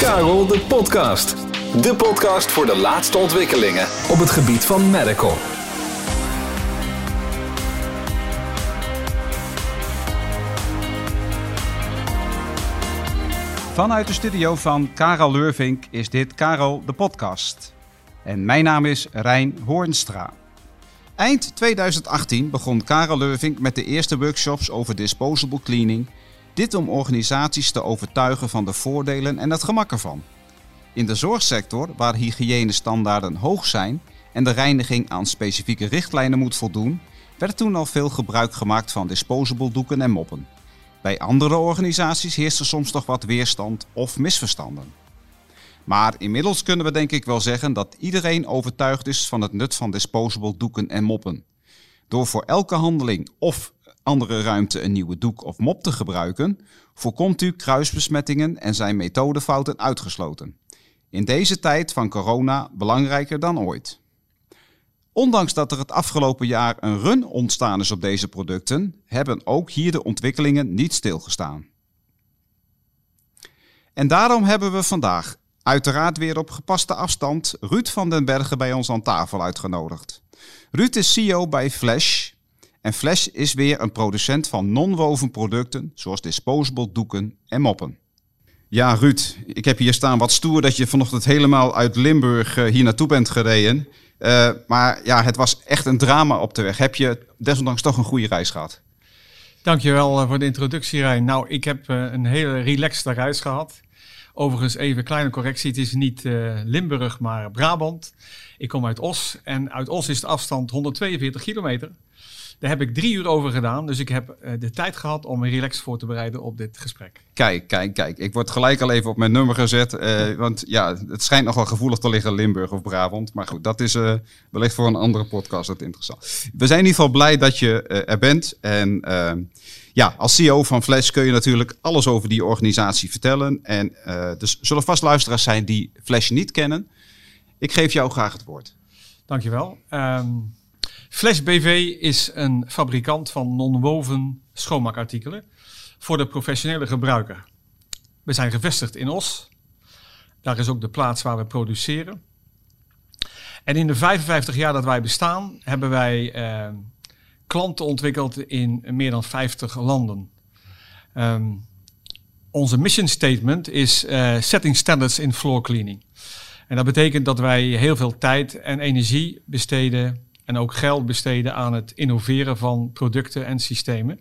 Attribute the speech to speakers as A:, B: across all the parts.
A: Karel de Podcast. De podcast voor de laatste ontwikkelingen op het gebied van medical.
B: Vanuit de studio van Karel Leurvink is dit Karel de Podcast. En mijn naam is Rijn Hoornstra. Eind 2018 begon Karel Leurvink met de eerste workshops over disposable cleaning. Dit om organisaties te overtuigen van de voordelen en het gemak ervan. In de zorgsector, waar hygiënestandaarden hoog zijn en de reiniging aan specifieke richtlijnen moet voldoen, werd toen al veel gebruik gemaakt van disposable doeken en moppen. Bij andere organisaties heerste soms nog wat weerstand of misverstanden. Maar inmiddels kunnen we denk ik wel zeggen dat iedereen overtuigd is van het nut van disposable doeken en moppen. Door voor elke handeling of andere ruimte een nieuwe doek of mop te gebruiken, voorkomt u kruisbesmettingen en zijn methodefouten uitgesloten. In deze tijd van corona belangrijker dan ooit. Ondanks dat er het afgelopen jaar een run ontstaan is op deze producten, hebben ook hier de ontwikkelingen niet stilgestaan. En daarom hebben we vandaag, uiteraard weer op gepaste afstand, Ruud van den Bergen bij ons aan tafel uitgenodigd. Ruud is CEO bij Flash. En Flash is weer een producent van non-woven producten, zoals disposable doeken en moppen. Ja, Ruud, ik heb hier staan wat stoer dat je vanochtend helemaal uit Limburg eh, hier naartoe bent gereden. Uh, maar ja, het was echt een drama op de weg. Heb je desondanks toch een goede reis gehad?
C: Dankjewel voor de introductie, Rijn. Nou, ik heb een hele relaxte reis gehad. Overigens even kleine correctie. Het is niet Limburg, maar Brabant. Ik kom uit Os. En uit Os is de afstand 142 kilometer. Daar heb ik drie uur over gedaan. Dus ik heb uh, de tijd gehad om me relaxed voor te bereiden op dit gesprek.
B: Kijk, kijk, kijk. Ik word gelijk al even op mijn nummer gezet. Uh, want ja, het schijnt nogal gevoelig te liggen Limburg of Brabant. Maar goed, dat is uh, wellicht voor een andere podcast het interessant. We zijn in ieder geval blij dat je er bent. En ja, als CEO van Flash kun je natuurlijk alles over die organisatie vertellen. En dus zullen vast luisteraars zijn die Flash niet kennen. Ik geef jou graag het woord.
C: Dankjewel. Um, Flash BV is een fabrikant van non-woven schoonmaakartikelen voor de professionele gebruiker. We zijn gevestigd in Os. Daar is ook de plaats waar we produceren. En in de 55 jaar dat wij bestaan, hebben wij eh, klanten ontwikkeld in meer dan 50 landen. Um, onze mission statement is uh, setting standards in floor cleaning. En dat betekent dat wij heel veel tijd en energie besteden en ook geld besteden aan het innoveren van producten en systemen.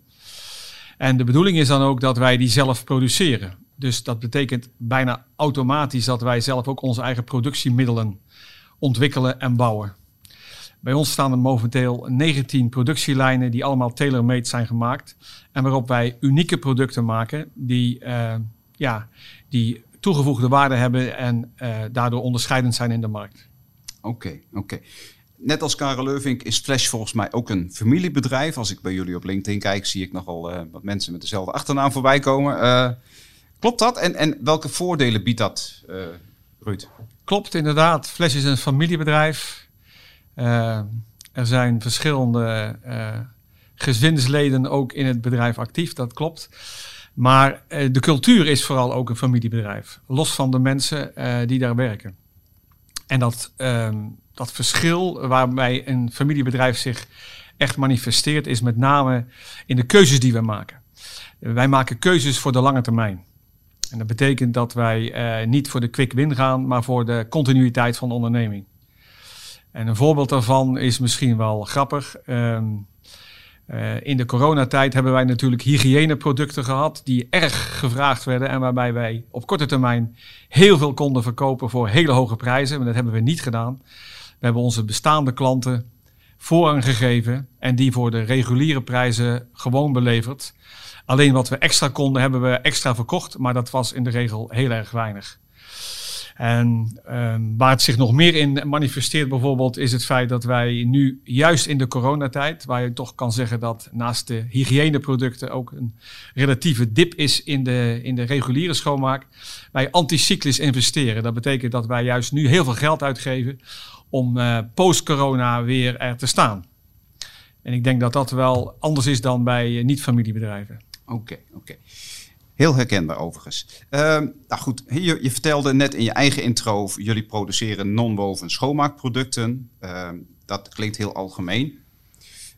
C: En de bedoeling is dan ook dat wij die zelf produceren. Dus dat betekent bijna automatisch dat wij zelf ook onze eigen productiemiddelen ontwikkelen en bouwen. Bij ons staan er momenteel 19 productielijnen die allemaal tailor-made zijn gemaakt. En waarop wij unieke producten maken die, uh, ja, die toegevoegde waarde hebben en uh, daardoor onderscheidend zijn in de markt.
B: Oké, oké. Net als Karel Leuvink is Flash volgens mij ook een familiebedrijf. Als ik bij jullie op LinkedIn kijk, zie ik nogal uh, wat mensen met dezelfde achternaam voorbij komen. Uh, klopt dat? En, en welke voordelen biedt dat, uh, Ruud?
C: Klopt, inderdaad. Flash is een familiebedrijf. er zijn verschillende gezinsleden ook in het bedrijf actief, dat klopt. Maar de cultuur is vooral ook een familiebedrijf. Los van de mensen die daar werken. En dat dat verschil waarbij een familiebedrijf zich echt manifesteert, is met name in de keuzes die we maken. Wij maken keuzes voor de lange termijn. En dat betekent dat wij uh, niet voor de quick win gaan, maar voor de continuïteit van de onderneming. En een voorbeeld daarvan is misschien wel grappig. Um, uh, in de coronatijd hebben wij natuurlijk hygiëneproducten gehad die erg gevraagd werden en waarbij wij op korte termijn heel veel konden verkopen voor hele hoge prijzen. Maar dat hebben we niet gedaan. We hebben onze bestaande klanten voorrang gegeven en die voor de reguliere prijzen gewoon beleverd. Alleen wat we extra konden, hebben we extra verkocht, maar dat was in de regel heel erg weinig. En um, waar het zich nog meer in manifesteert bijvoorbeeld is het feit dat wij nu juist in de coronatijd, waar je toch kan zeggen dat naast de hygiëneproducten ook een relatieve dip is in de, in de reguliere schoonmaak, wij anticyclisch investeren. Dat betekent dat wij juist nu heel veel geld uitgeven om uh, post-corona weer er te staan. En ik denk dat dat wel anders is dan bij uh, niet-familiebedrijven.
B: Oké, okay, oké. Okay. Heel herkenbaar overigens. Ehm, nou goed, je, je, vertelde net in je eigen intro, jullie produceren non-woven schoonmaakproducten. Ehm, dat klinkt heel algemeen.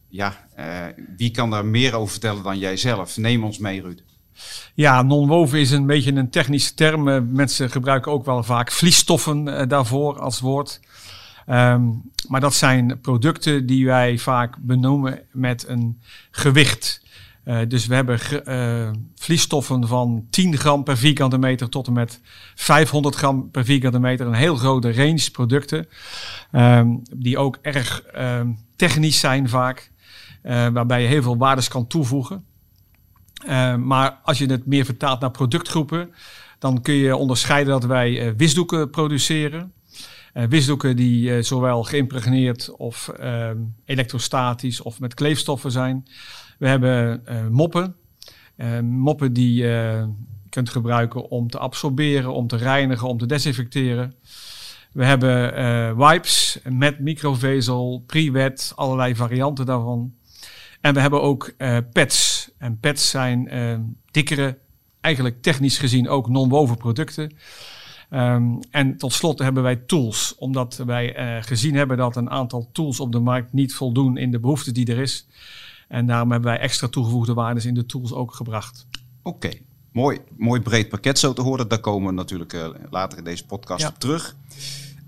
B: Ja, uh, wie kan daar meer over vertellen dan jijzelf? Neem ons mee, Ruud.
C: Ja, non-woven is een beetje een technische term. Mensen gebruiken ook wel vaak vliesstoffen daarvoor als woord. Um, maar dat zijn producten die wij vaak benoemen met een gewicht. Uh, dus we hebben uh, vliesstoffen van 10 gram per vierkante meter tot en met 500 gram per vierkante meter. Een heel grote range producten. Um, die ook erg um, technisch zijn vaak. Uh, waarbij je heel veel waardes kan toevoegen. maar als je het meer vertaalt naar productgroepen. Dan kun je onderscheiden dat wij wisdoeken produceren. Uh, wisdoeken die uh, zowel geïmpregneerd of uh, elektrostatisch of met kleefstoffen zijn. We hebben moppen. moppen die je kunt gebruiken om te absorberen, om te reinigen, om te desinfecteren. We hebben wipes met microvezel, pre-wet, allerlei varianten daarvan. En we hebben ook pads. En pads zijn dikkere, eigenlijk technisch gezien ook non-woven producten. Um, en tot slot hebben wij tools, omdat wij uh, gezien hebben dat een aantal tools op de markt niet voldoen in de behoefte die er is. En daarom hebben wij extra toegevoegde waarden in de tools ook gebracht.
B: Oké, okay. mooi, mooi breed pakket zo te horen. Daar komen we natuurlijk uh, later in deze podcast ja. op terug.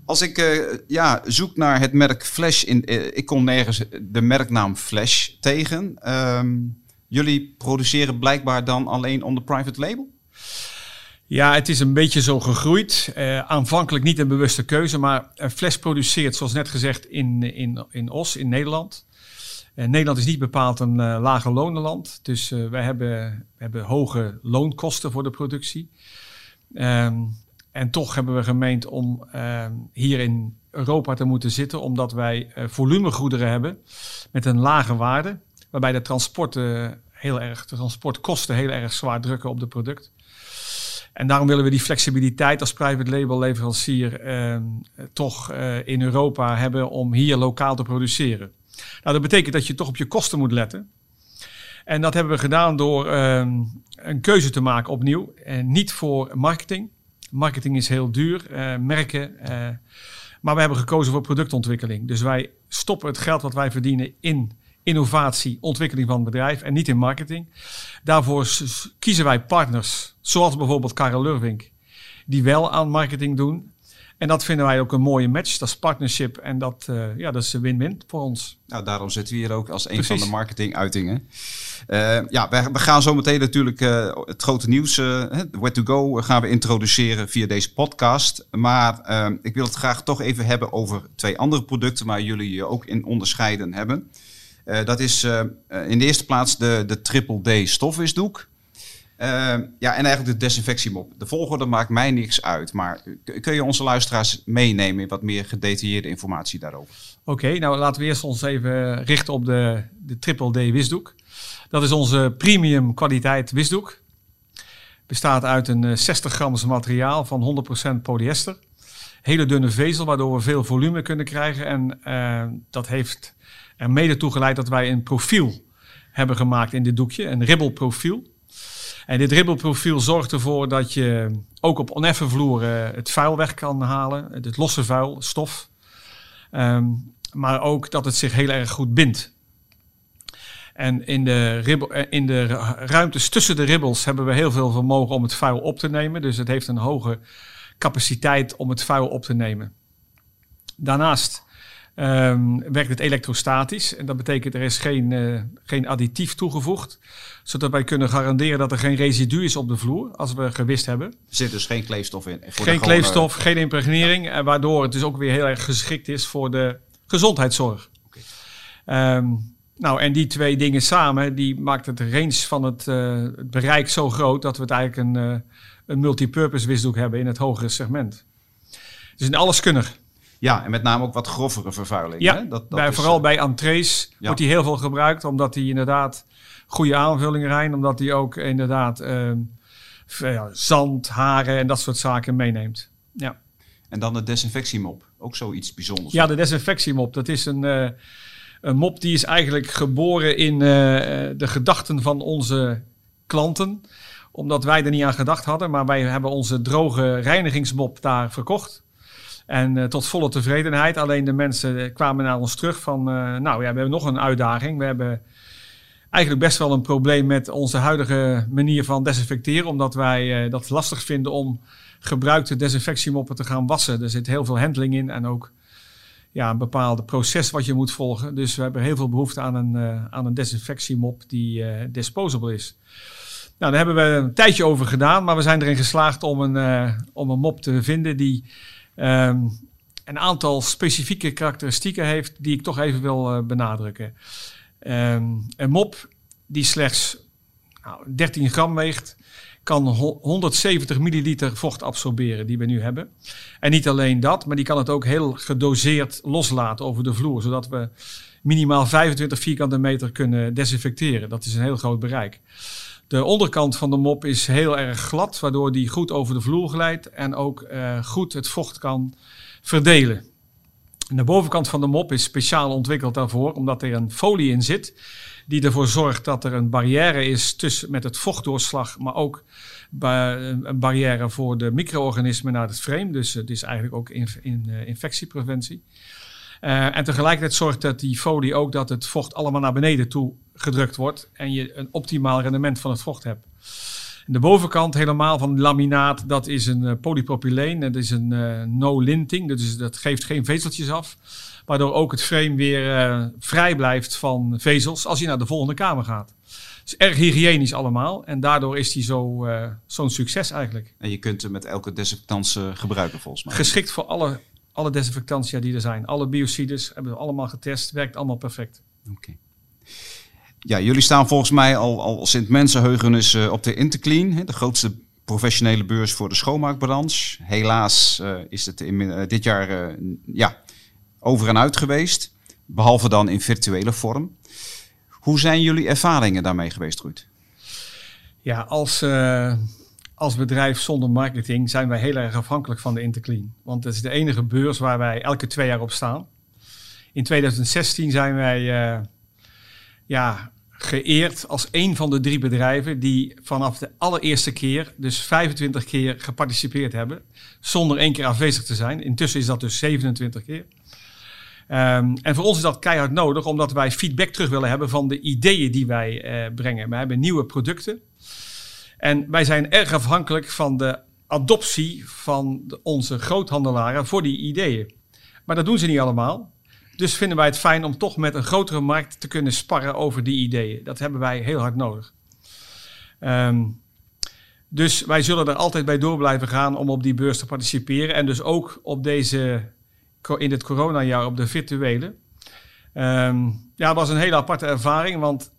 B: Als ik uh, ja, zoek naar het merk Flash, in, ik kom nergens de merknaam Flash tegen. Um, jullie produceren blijkbaar dan alleen onder private label?
C: Ja, het is een beetje zo gegroeid. Uh, aanvankelijk niet een bewuste keuze, maar Fles produceert, zoals net gezegd, in, in, in Os, in Nederland. Uh, Nederland is niet bepaald een uh, lage lonenland, dus wij hebben, hebben hoge loonkosten voor de productie. Um, en toch hebben we gemeend om ehm, hier in Europa te moeten zitten, omdat wij volumegoederen hebben met een lage waarde, waarbij de transporten heel erg, de transportkosten heel erg zwaar drukken op het product. En daarom willen we die flexibiliteit als private label leverancier eh, toch uh, in Europa hebben om hier lokaal te produceren. Nou, dat betekent dat je toch op je kosten moet letten. En dat hebben we gedaan door uh, een keuze te maken opnieuw. En niet voor marketing. Marketing is heel duur, uh, merken. maar we hebben gekozen voor productontwikkeling. Dus wij stoppen het geld wat wij verdienen in innovatie, ontwikkeling van het bedrijf en niet in marketing. Daarvoor kiezen wij partners, zoals bijvoorbeeld Karel Lurvink, die wel aan marketing doen. En dat vinden wij ook een mooie match. Dat is partnership en dat, uh, ja, dat is een win-win voor ons.
B: Nou, daarom zitten we hier ook als een Precies. van de marketinguitingen. Uh, ja, we, we, gaan zo meteen natuurlijk uh, het grote nieuws, Where to Go, gaan we introduceren via deze podcast. Maar ik wil het graag toch even hebben over twee andere producten waar jullie je ook in onderscheiden hebben. Uh, dat is uh, in de eerste plaats de, de Triple D stofwisdoek. Ja, en eigenlijk de desinfectiemop. De volgorde maakt mij niks uit. Maar kun je onze luisteraars meenemen in wat meer gedetailleerde informatie daarover?
C: Oké, nou laten we eerst ons even richten op de, de Triple D wisdoek. Dat is onze premium kwaliteit wisdoek. Bestaat uit een 60 grams materiaal van 100% polyester. Hele dunne vezel, waardoor we veel volume kunnen krijgen. En dat heeft er mede toe geleid dat wij een profiel hebben gemaakt in dit doekje, een ribbelprofiel. En dit ribbelprofiel zorgt ervoor dat je ook op oneffen vloeren het vuil weg kan halen, het losse vuil, stof. Um, maar ook dat het zich heel erg goed bindt. En in de, ribbel, eh, in de ruimtes tussen de ribbels hebben we heel veel vermogen om het vuil op te nemen. Dus het heeft een hoge capaciteit om het vuil op te nemen. Daarnaast um, werkt het elektrostatisch. En dat betekent er is geen, uh, geen additief toegevoegd. Zodat wij kunnen garanderen dat er geen residu is op de vloer als we gewist hebben. Er
B: zit dus geen kleefstof in.
C: Geen kleefstof, geen impregnering. En waardoor het dus ook weer heel erg geschikt is voor de gezondheidszorg. Okay. Um, nou, en die twee dingen samen, die maakt het range van het, uh, het bereik zo groot dat we het eigenlijk een, uh, een multipurpose wisdoek hebben in het hogere segment. Dus een alleskunner.
B: Ja, en met name ook wat grovere vervuiling.
C: Ja,
B: hè?
C: Dat, dat bij, is, vooral uh, bij entrees ja. wordt die heel veel gebruikt, omdat die inderdaad goede aanvullingen zijn, omdat die ook inderdaad uh, ja, zand, haren en dat soort zaken meeneemt. Ja.
B: En dan de desinfectiemop, ook zoiets bijzonders.
C: Ja, de desinfectiemop, dat is een, uh, een mop die is eigenlijk geboren in uh, de gedachten van onze klanten Omdat wij er niet aan gedacht hadden. Maar wij hebben onze droge reinigingsmop daar verkocht. En uh, tot volle tevredenheid. Alleen de mensen kwamen naar ons terug van... Uh, nou ja, we hebben nog een uitdaging. We hebben eigenlijk best wel een probleem met onze huidige manier van desinfecteren. Omdat wij dat lastig vinden om gebruikte desinfectiemoppen te gaan wassen. Er zit heel veel handling in en ook ja, een bepaald proces wat je moet volgen. Dus we hebben heel veel behoefte aan een, aan een desinfectiemop die disposable is. Nou, daar hebben we een tijdje over gedaan, maar we zijn erin geslaagd om een, om een mop te vinden die um, een aantal specifieke karakteristieken heeft die ik toch even wil benadrukken. Um, een mop die slechts nou, 13 gram weegt, kan 170 milliliter vocht absorberen die we nu hebben. En niet alleen dat, maar die kan het ook heel gedoseerd loslaten over de vloer, zodat we minimaal 25 vierkante meter kunnen desinfecteren. Dat is een heel groot bereik. De onderkant van de mop is heel erg glad, waardoor die goed over de vloer glijdt en ook uh, goed het vocht kan verdelen. En de bovenkant van de mop is speciaal ontwikkeld daarvoor, omdat er een folie in zit die ervoor zorgt dat er een barrière is tussen met het vochtdoorslag, maar ook een barrière voor de micro-organismen naar het frame. Dus het is eigenlijk ook in, in, uh, infectiepreventie. Uh, en tegelijkertijd zorgt dat die folie ook dat het vocht allemaal naar beneden toe gedrukt wordt en je een optimaal rendement van het vocht hebt. De bovenkant helemaal van laminaat, dat is een uh, polypropyleen. Dat is een uh, no-linting, dus dat geeft geen vezeltjes af. Waardoor ook het frame weer uh, vrij blijft van vezels als je naar de volgende kamer gaat. Dus erg hygiënisch allemaal. En daardoor is die zo, zo'n succes eigenlijk.
B: En je kunt hem met elke desinfectant gebruiken volgens mij.
C: Geschikt voor alle, alle desinfectantia die er zijn. Alle biocides hebben we allemaal getest. Werkt allemaal perfect.
B: Oké. Okay. Ja, jullie staan volgens mij al, al sinds mensenheugenis uh, op de Interclean, de grootste professionele beurs voor de schoonmaakbranche. Helaas uh, is het in, uh, dit jaar ja, over en uit geweest, behalve dan in virtuele vorm. Hoe zijn jullie ervaringen daarmee geweest, Ruud?
C: Ja, als, als bedrijf zonder marketing zijn wij heel erg afhankelijk van de Interclean. Want het is de enige beurs waar wij elke twee jaar op staan. In 2016 zijn wij ja, geëerd als een van de drie bedrijven die vanaf de allereerste keer, dus 25 keer geparticipeerd hebben, zonder één keer afwezig te zijn. Intussen is dat dus 27 keer. Um, en voor ons is dat keihard nodig, omdat wij feedback terug willen hebben van de ideeën die wij uh, brengen. We hebben nieuwe producten. En wij zijn erg afhankelijk van de adoptie van de, onze groothandelaren voor die ideeën. Maar dat doen ze niet allemaal. Dus vinden wij het fijn om toch met een grotere markt te kunnen sparren over die ideeën. Dat hebben wij heel hard nodig. Um, dus wij zullen er altijd bij door blijven gaan om op die beurs te participeren. En dus ook op deze, in dit coronajaar op de virtuele. Um, ja, het was een hele aparte ervaring, want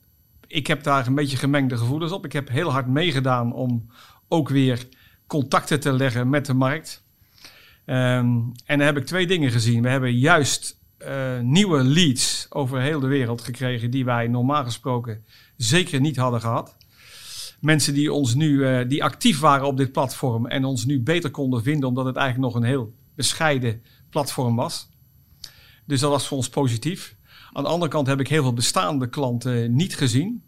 C: ik heb daar een beetje gemengde gevoelens op. Ik heb heel hard meegedaan om ook weer contacten te leggen met de markt. Um, en dan heb ik twee dingen gezien. We hebben juist uh, nieuwe leads over heel de wereld gekregen die wij normaal gesproken zeker niet hadden gehad. Mensen die ons nu, uh, die actief waren op dit platform en ons nu beter konden vinden, omdat het eigenlijk nog een heel bescheiden platform was. Dus dat was voor ons positief. Aan de andere kant heb ik heel veel bestaande klanten niet gezien.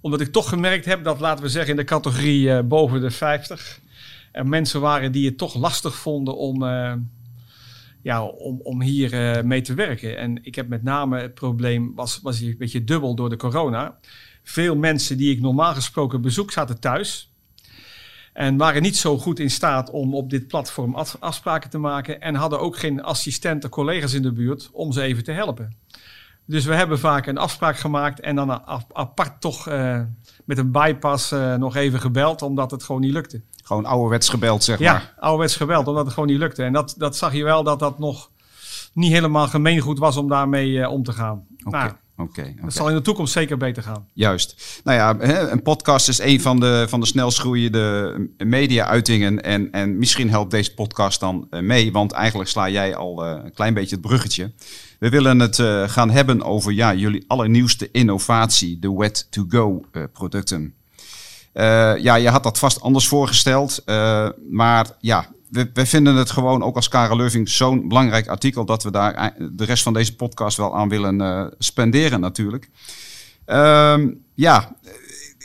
C: Omdat ik toch gemerkt heb dat, laten we zeggen, in de categorie uh, boven de 50 er mensen waren die het toch lastig vonden om ja, om, om hier uh, mee te werken. En ik heb met name het probleem, was, was een beetje dubbel door de corona. Veel mensen die ik normaal gesproken bezoek zaten thuis. En waren niet zo goed in staat om op dit platform afspraken te maken. En hadden ook geen assistenten, collega's in de buurt om ze even te helpen. Dus we hebben vaak een afspraak gemaakt en dan apart toch uh, met een bypass uh, nog even gebeld, omdat het gewoon niet lukte.
B: Gewoon ouderwets gebeld, zeg
C: ja,
B: maar.
C: Ja, ouderwets gebeld, omdat het gewoon niet lukte. En dat, dat zag je wel dat dat nog niet helemaal gemeengoed was om daarmee uh, om te gaan.
B: Oké.
C: Nou,
B: Okay, okay.
C: Dat zal in de toekomst zeker beter gaan.
B: Juist. Nou ja, een podcast is een van de, van de snelst groeiende media-uitingen. En, en misschien helpt deze podcast dan mee, want eigenlijk sla jij al een klein beetje het bruggetje. We willen het gaan hebben over ja, jullie allernieuwste innovatie, de Wet-to-Go uh, producten. Uh, ja, je had dat vast anders voorgesteld, maar ja, we, vinden het gewoon ook als Karel Lurving zo'n belangrijk artikel dat we daar de rest van deze podcast wel aan willen spenderen natuurlijk. Ehm, ja,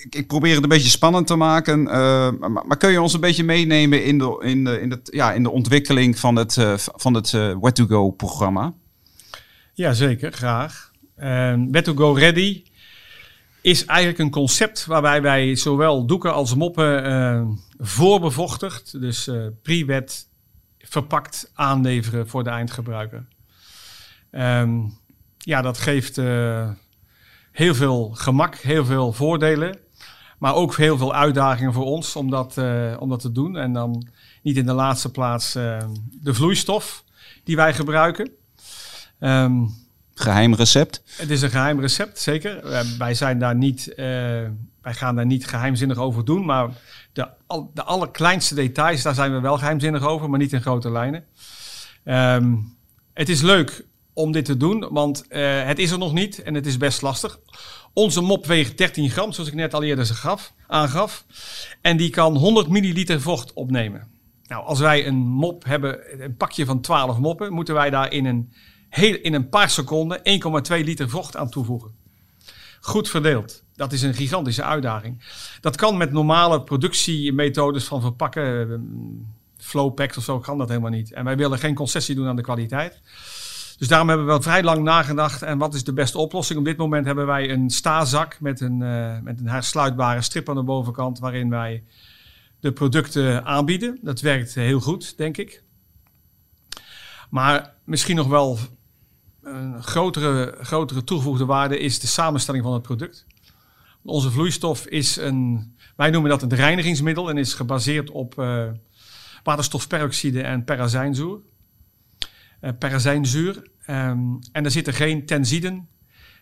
B: ik, probeer het een beetje spannend te maken. Maar, kun je ons een beetje meenemen in de, in de, in het, ja, in de ontwikkeling van het, uh, van het Where to Go programma?
C: Ja, zeker. Graag. Where to Go Ready is eigenlijk een concept waarbij wij zowel doeken als moppen voorbevochtigd, dus pre-wet verpakt aanleveren voor de eindgebruiker. Um, ja, dat geeft uh, heel veel gemak, heel veel voordelen. Maar ook heel veel uitdagingen voor ons om dat, uh, om dat te doen. En dan niet in de laatste plaats uh, de vloeistof die wij gebruiken.
B: Um, geheim recept?
C: Het is een geheim recept, zeker. wij, zijn daar niet, wij gaan daar niet geheimzinnig over doen. Maar de, de allerkleinste details, daar zijn we wel geheimzinnig over, maar niet in grote lijnen. Um, het is leuk om dit te doen, want uh, het is er nog niet en het is best lastig. Onze mop weegt 13 gram, zoals ik net al eerder gaf, aangaf. En die kan 100 milliliter vocht opnemen. Nou, als wij een mop hebben, een pakje van 12 moppen, moeten wij daar in een, heel, in een paar seconden 1,2 liter vocht aan toevoegen. Goed verdeeld. Dat is een gigantische uitdaging. Dat kan met normale productiemethodes van verpakken, eh, flowpacks of zo, kan dat helemaal niet. En wij willen geen concessie doen aan de kwaliteit. Dus daarom hebben we wel vrij lang nagedacht. En wat is de beste oplossing? Op dit moment hebben wij een stazak met een, uh, met een hersluitbare strip aan de bovenkant. Waarin wij de producten aanbieden. Dat werkt heel goed, denk ik. Maar misschien nog wel een grotere, grotere toegevoegde waarde is de samenstelling van het product. Onze vloeistof is een, wij noemen dat een reinigingsmiddel en is gebaseerd op uh, waterstofperoxide en perazijnzuur uh, perazijnzuur. Um, en er zitten geen tenziden,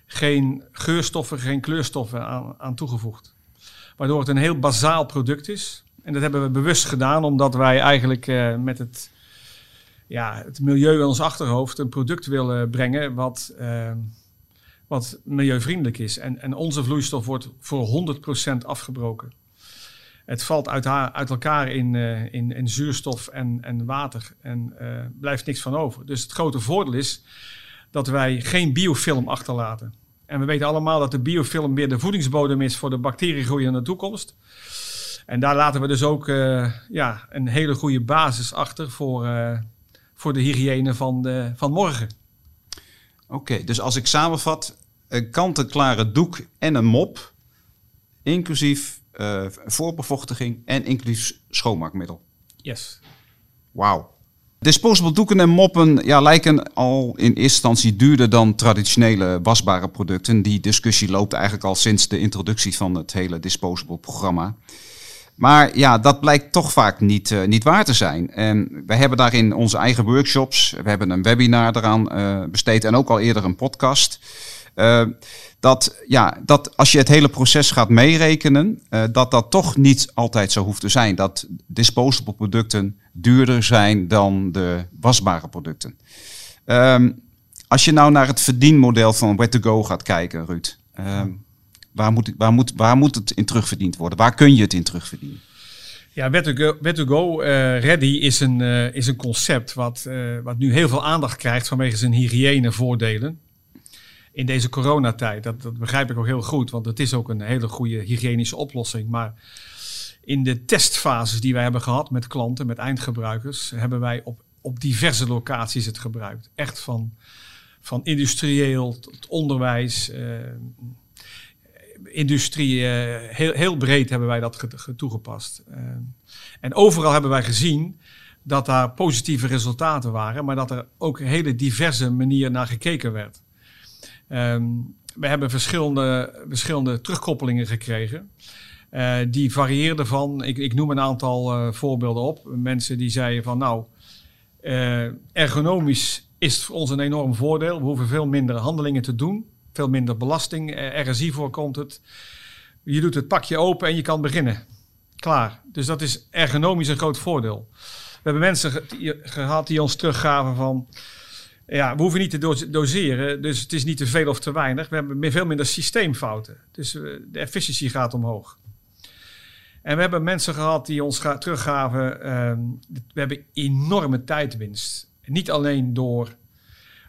C: geen geurstoffen, geen kleurstoffen aan, aan, toegevoegd. Waardoor het een heel bazaal product is. En dat hebben we bewust gedaan omdat wij eigenlijk uh, met het, ja, het milieu in ons achterhoofd een product willen brengen wat, uh, wat milieuvriendelijk is. En, en onze vloeistof wordt voor 100% afgebroken. Het valt uit, uit elkaar in, uh, in, in, zuurstof en, en water en uh, blijft niks van over. Dus het grote voordeel is dat wij geen biofilm achterlaten. En we weten allemaal dat de biofilm weer de voedingsbodem is voor de bacteriegroei in de toekomst. En daar laten we dus ook uh, ja, een hele goede basis achter voor, voor de hygiëne van, de, van morgen.
B: Oké, okay, dus als ik samenvat, een kant-en-klare doek en een mop, inclusief uh, voorbevochtiging en inclusief schoonmaakmiddel.
C: Yes.
B: Wauw. Disposable doeken en moppen ja, lijken al in eerste instantie duurder dan traditionele wasbare producten. Die discussie loopt eigenlijk al sinds de introductie van het hele disposable programma. Maar ja, dat blijkt toch vaak niet, uh, niet waar te zijn. En wij hebben daarin onze eigen workshops. We hebben een webinar eraan uh, besteed en ook al eerder een podcast. Uh, dat, ja, dat als je het hele proces gaat meerekenen, dat dat toch niet altijd zo hoeft te zijn. Dat disposable producten duurder zijn dan de wasbare producten. Um, als je nou naar het verdienmodel van Where to Go gaat kijken, Ruud. Um, waar, moet, waar, moet, waar moet het in terugverdiend worden? Waar kun je het in terugverdienen?
C: Ja, Where to Go, uh, Ready is een, uh, is een concept wat, uh, wat nu heel veel aandacht krijgt vanwege zijn hygiënevoordelen in deze coronatijd. Dat, dat begrijp ik ook heel goed, want het is ook een hele goede hygiënische oplossing. Maar in de testfases die wij hebben gehad met klanten, met eindgebruikers, hebben wij op, op diverse locaties het gebruikt. Echt van, van industrieel tot onderwijs, industrie, uh, heel, heel breed hebben wij dat toegepast. Uh, en overal hebben wij gezien dat daar positieve resultaten waren, maar dat er ook een hele diverse manier naar gekeken werd. Um, we hebben verschillende, verschillende terugkoppelingen gekregen. Uh, die varieerden van, ik, ik noem een aantal voorbeelden op. Mensen die zeiden van nou, ergonomisch is het voor ons een enorm voordeel. We hoeven veel minder handelingen te doen. Veel minder belasting. RSI voorkomt het. Je doet het pakje open en je kan beginnen. Klaar. Dus dat is ergonomisch een groot voordeel. We hebben mensen ge gehad die ons teruggaven van ja, we hoeven niet te doseren, dus het is niet te veel of te weinig. We hebben veel minder systeemfouten. Dus eh, de efficiëntie gaat omhoog. En we hebben mensen gehad die ons teruggaven. Uh, we hebben enorme tijdwinst. Niet alleen door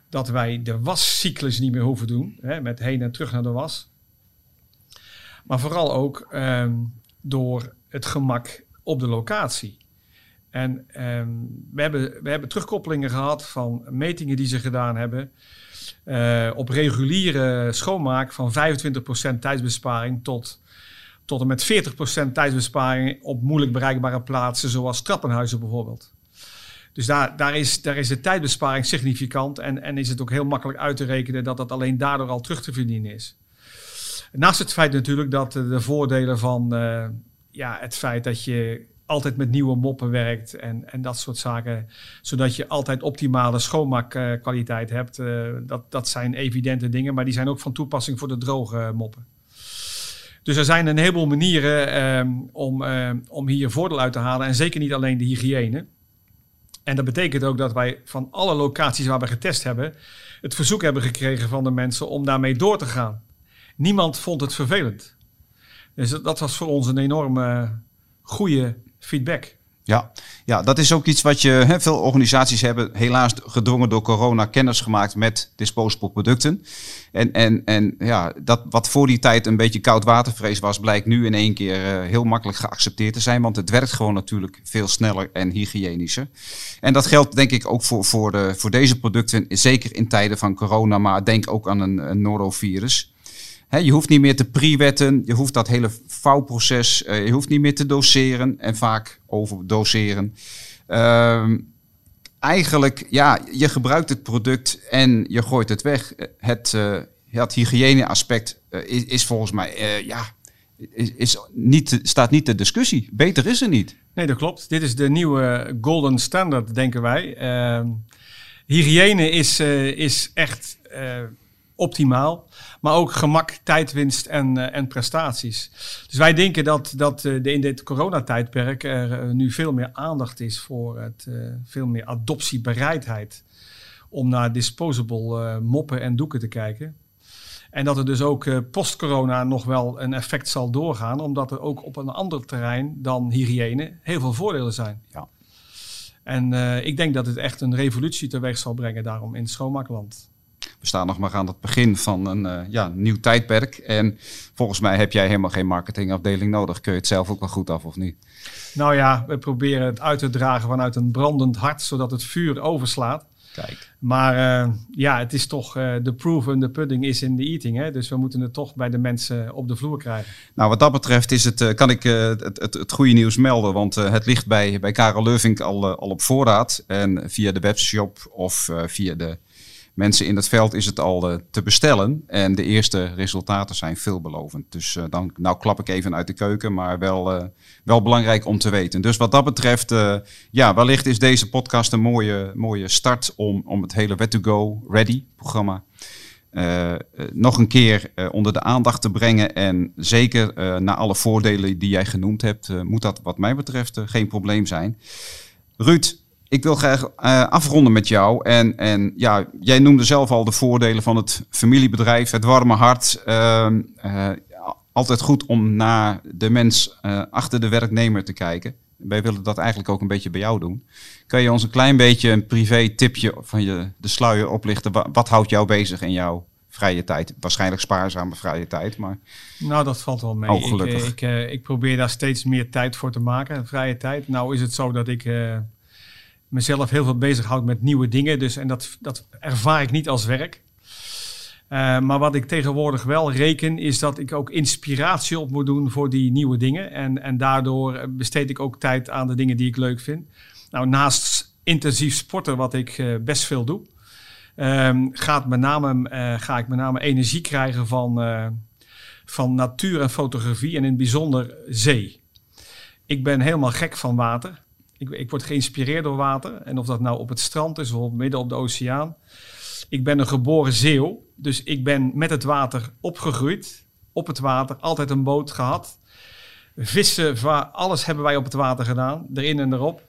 C: dat wij de wascyclus niet meer hoeven doen, hè, met heen en terug naar de was. Maar vooral ook ehm, door het gemak op de locatie. En ehm, we, hebben, we hebben terugkoppelingen gehad van metingen die ze gedaan hebben. Uh, op reguliere schoonmaak van 25% tijdsbesparing tot, tot en met 40% tijdsbesparing op moeilijk bereikbare plaatsen, zoals trappenhuizen bijvoorbeeld. Dus daar, daar, is, is de tijdbesparing significant en, en is het ook heel makkelijk uit te rekenen dat dat alleen daardoor al terug te verdienen is. Naast het feit natuurlijk dat de voordelen van uh, ja, het feit dat je altijd met nieuwe moppen werkt en, en dat soort zaken. Zodat je altijd optimale schoonmaakkwaliteit hebt. Uh, dat, dat zijn evidente dingen, maar die zijn ook van toepassing voor de droge moppen. Dus er zijn een heleboel manieren um, om, uh, om hier voordeel uit te halen. En zeker niet alleen de hygiëne. En dat betekent ook dat wij van alle locaties waar we getest hebben, het verzoek hebben gekregen van de mensen om daarmee door te gaan. Niemand vond het vervelend. Dus dat was voor ons een enorme goede feedback.
B: Ja, ja, dat is ook iets wat je. Veel organisaties hebben helaas gedwongen door corona kennis gemaakt met disposable producten. En, en, en ja, dat wat voor die tijd een beetje koud watervrees was, blijkt nu in één keer uh, heel makkelijk geaccepteerd te zijn. Want het werkt gewoon natuurlijk veel sneller en hygiënischer. En dat geldt denk ik ook voor, voor, de, voor deze producten, zeker in tijden van corona, maar denk ook aan een norovirus je hoeft niet meer te pre-wetten, je hoeft dat hele vouwproces, uh, je hoeft niet meer te doseren en vaak overdoseren. Uh, eigenlijk, ja, je gebruikt het product en je gooit het weg. Het, uh, het hygiëneaspect uh, is, is, volgens mij, ja, is, is niet, staat niet ter discussie. Beter is er niet.
C: Nee, dat klopt. Dit is de nieuwe golden standard, denken wij. Ehm, hygiëne is, is echt optimaal. Maar ook gemak, tijdwinst en, uh, en prestaties. Dus wij denken dat, dat uh, de, in dit coronatijdperk er uh, nu veel meer aandacht is voor het, veel meer adoptiebereidheid. Om naar disposable moppen en doeken te kijken. En dat er dus ook post-corona nog wel een effect zal doorgaan. Omdat er ook op een ander terrein dan hygiëne heel veel voordelen zijn. Ja. En ik denk dat het echt een revolutie teweeg zal brengen daarom in het schoonmaakland.
B: We staan nog maar aan het begin van een uh, ja, nieuw tijdperk. En volgens mij heb jij helemaal geen marketingafdeling nodig. Kun je het zelf ook wel goed af of niet?
C: Nou ja, we proberen het uit te dragen vanuit een brandend hart, zodat het vuur overslaat. Kijk. Maar uh, ja, het is toch uh, de proof in the pudding is in the eating. Hè? Dus we moeten het toch bij de mensen op de vloer krijgen.
B: Nou, wat dat betreft is het, uh, kan ik het, het, het, goede nieuws melden. Want het ligt bij, bij Karel Leuvink al, al op voorraad. En via de webshop of via de mensen in het veld is het al uh, te bestellen. En de eerste resultaten zijn veelbelovend. Dus uh, dan nou klap ik even uit de keuken, maar wel, uh, wel belangrijk om te weten. Dus wat dat betreft, ja, wellicht is deze podcast een mooie, mooie start om, om het hele Wet to Go Ready programma nog een keer onder de aandacht te brengen. En zeker na alle voordelen die jij genoemd hebt, moet dat wat mij betreft geen probleem zijn. Ruud, ik wil graag uh, afronden met jou. En, en ja, jij noemde zelf al de voordelen van het familiebedrijf, het warme hart. Uh, uh, altijd goed om naar de mens eh, achter de werknemer te kijken. Wij willen dat eigenlijk ook een beetje bij jou doen. Kan je ons een klein beetje een privé tipje van je, de sluier oplichten? Wat, wat houdt jou bezig in jouw vrije tijd? Waarschijnlijk spaarzame vrije tijd, maar...
C: Nou, dat valt wel mee.
B: Oh,
C: ik, ik, probeer daar steeds meer tijd voor te maken, vrije tijd. Nou is het zo dat ik mezelf heel veel bezighoud met nieuwe dingen. Dus, en dat, dat ervaar ik niet als werk. Uh, maar wat ik tegenwoordig wel reken, is dat ik ook inspiratie op moet doen voor die nieuwe dingen. En, en daardoor besteed ik ook tijd aan de dingen die ik leuk vind. Nou, naast intensief sporten, wat ik uh, best veel doe, um, gaat met name, ga ik met name energie krijgen van, van natuur en fotografie en in het bijzonder zee. Ik ben helemaal gek van water. Ik, ik word geïnspireerd door water. En of dat nou op het strand is of midden op de oceaan. Ik ben een geboren zeeuw. Dus ik ben met het water opgegroeid. Op het water, altijd een boot gehad. Vissen, alles hebben wij op het water gedaan. Erin en erop.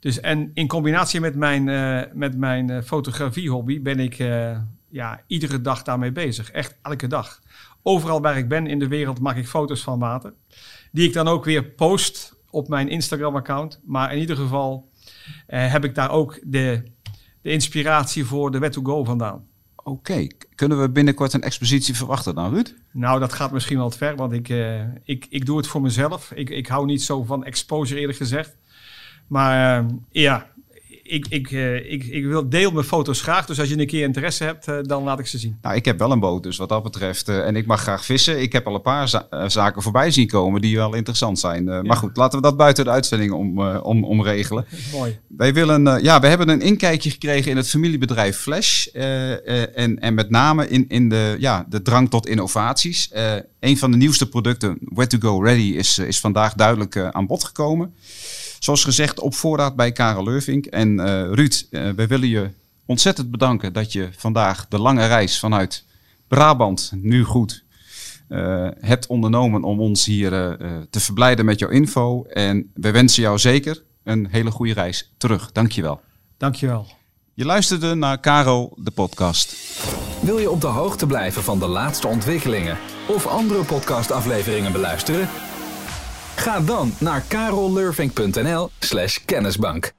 C: Dus en in combinatie met mijn, uh, met mijn uh, fotografie-hobby ben ik uh, ja, iedere dag daarmee bezig. Echt elke dag. Overal waar ik ben in de wereld maak ik foto's van water. Die ik dan ook weer post op mijn Instagram-account. Maar in ieder geval uh, heb ik daar ook de, de inspiratie voor de Wet to Go vandaan.
B: Oké, kunnen we binnenkort een expositie verwachten dan, Ruud?
C: Nou, dat gaat misschien wel te ver, want ik, uh, ik, ik doe het voor mezelf. Ik, ik hou niet zo van exposure, eerlijk gezegd. Maar uh, ja, ik, ik, uh, ik, ik wil deel mijn foto's graag. Dus als je een keer interesse hebt, uh, dan laat ik ze zien.
B: Nou, ik heb wel een boot, dus wat dat betreft. Uh, en ik mag graag vissen. Ik heb al een paar za zaken voorbij zien komen die wel interessant zijn. Ja. Maar goed, laten we dat buiten de uitzending om, om, om regelen.
C: Mooi.
B: Wij willen, ja, we hebben een inkijkje gekregen in het familiebedrijf Flash. en, en met name in, in de, ja, de drang tot innovaties. een van de nieuwste producten, Where to Go Ready, is, is vandaag duidelijk aan bod gekomen. Zoals gezegd, op voorraad bij Karel Leurvink. En uh, Ruud, uh, wij willen je ontzettend bedanken dat je vandaag de lange reis vanuit Brabant, nu goed, uh, hebt ondernomen om ons hier te verblijden met jouw info. En we wensen jou zeker een hele goede reis terug. Dankjewel.
C: Dankjewel.
B: Je luisterde naar Caro, de podcast.
A: Wil je op de hoogte blijven van de laatste ontwikkelingen of andere podcastafleveringen beluisteren? Ga dan naar karollurving.nl slash kennisbank.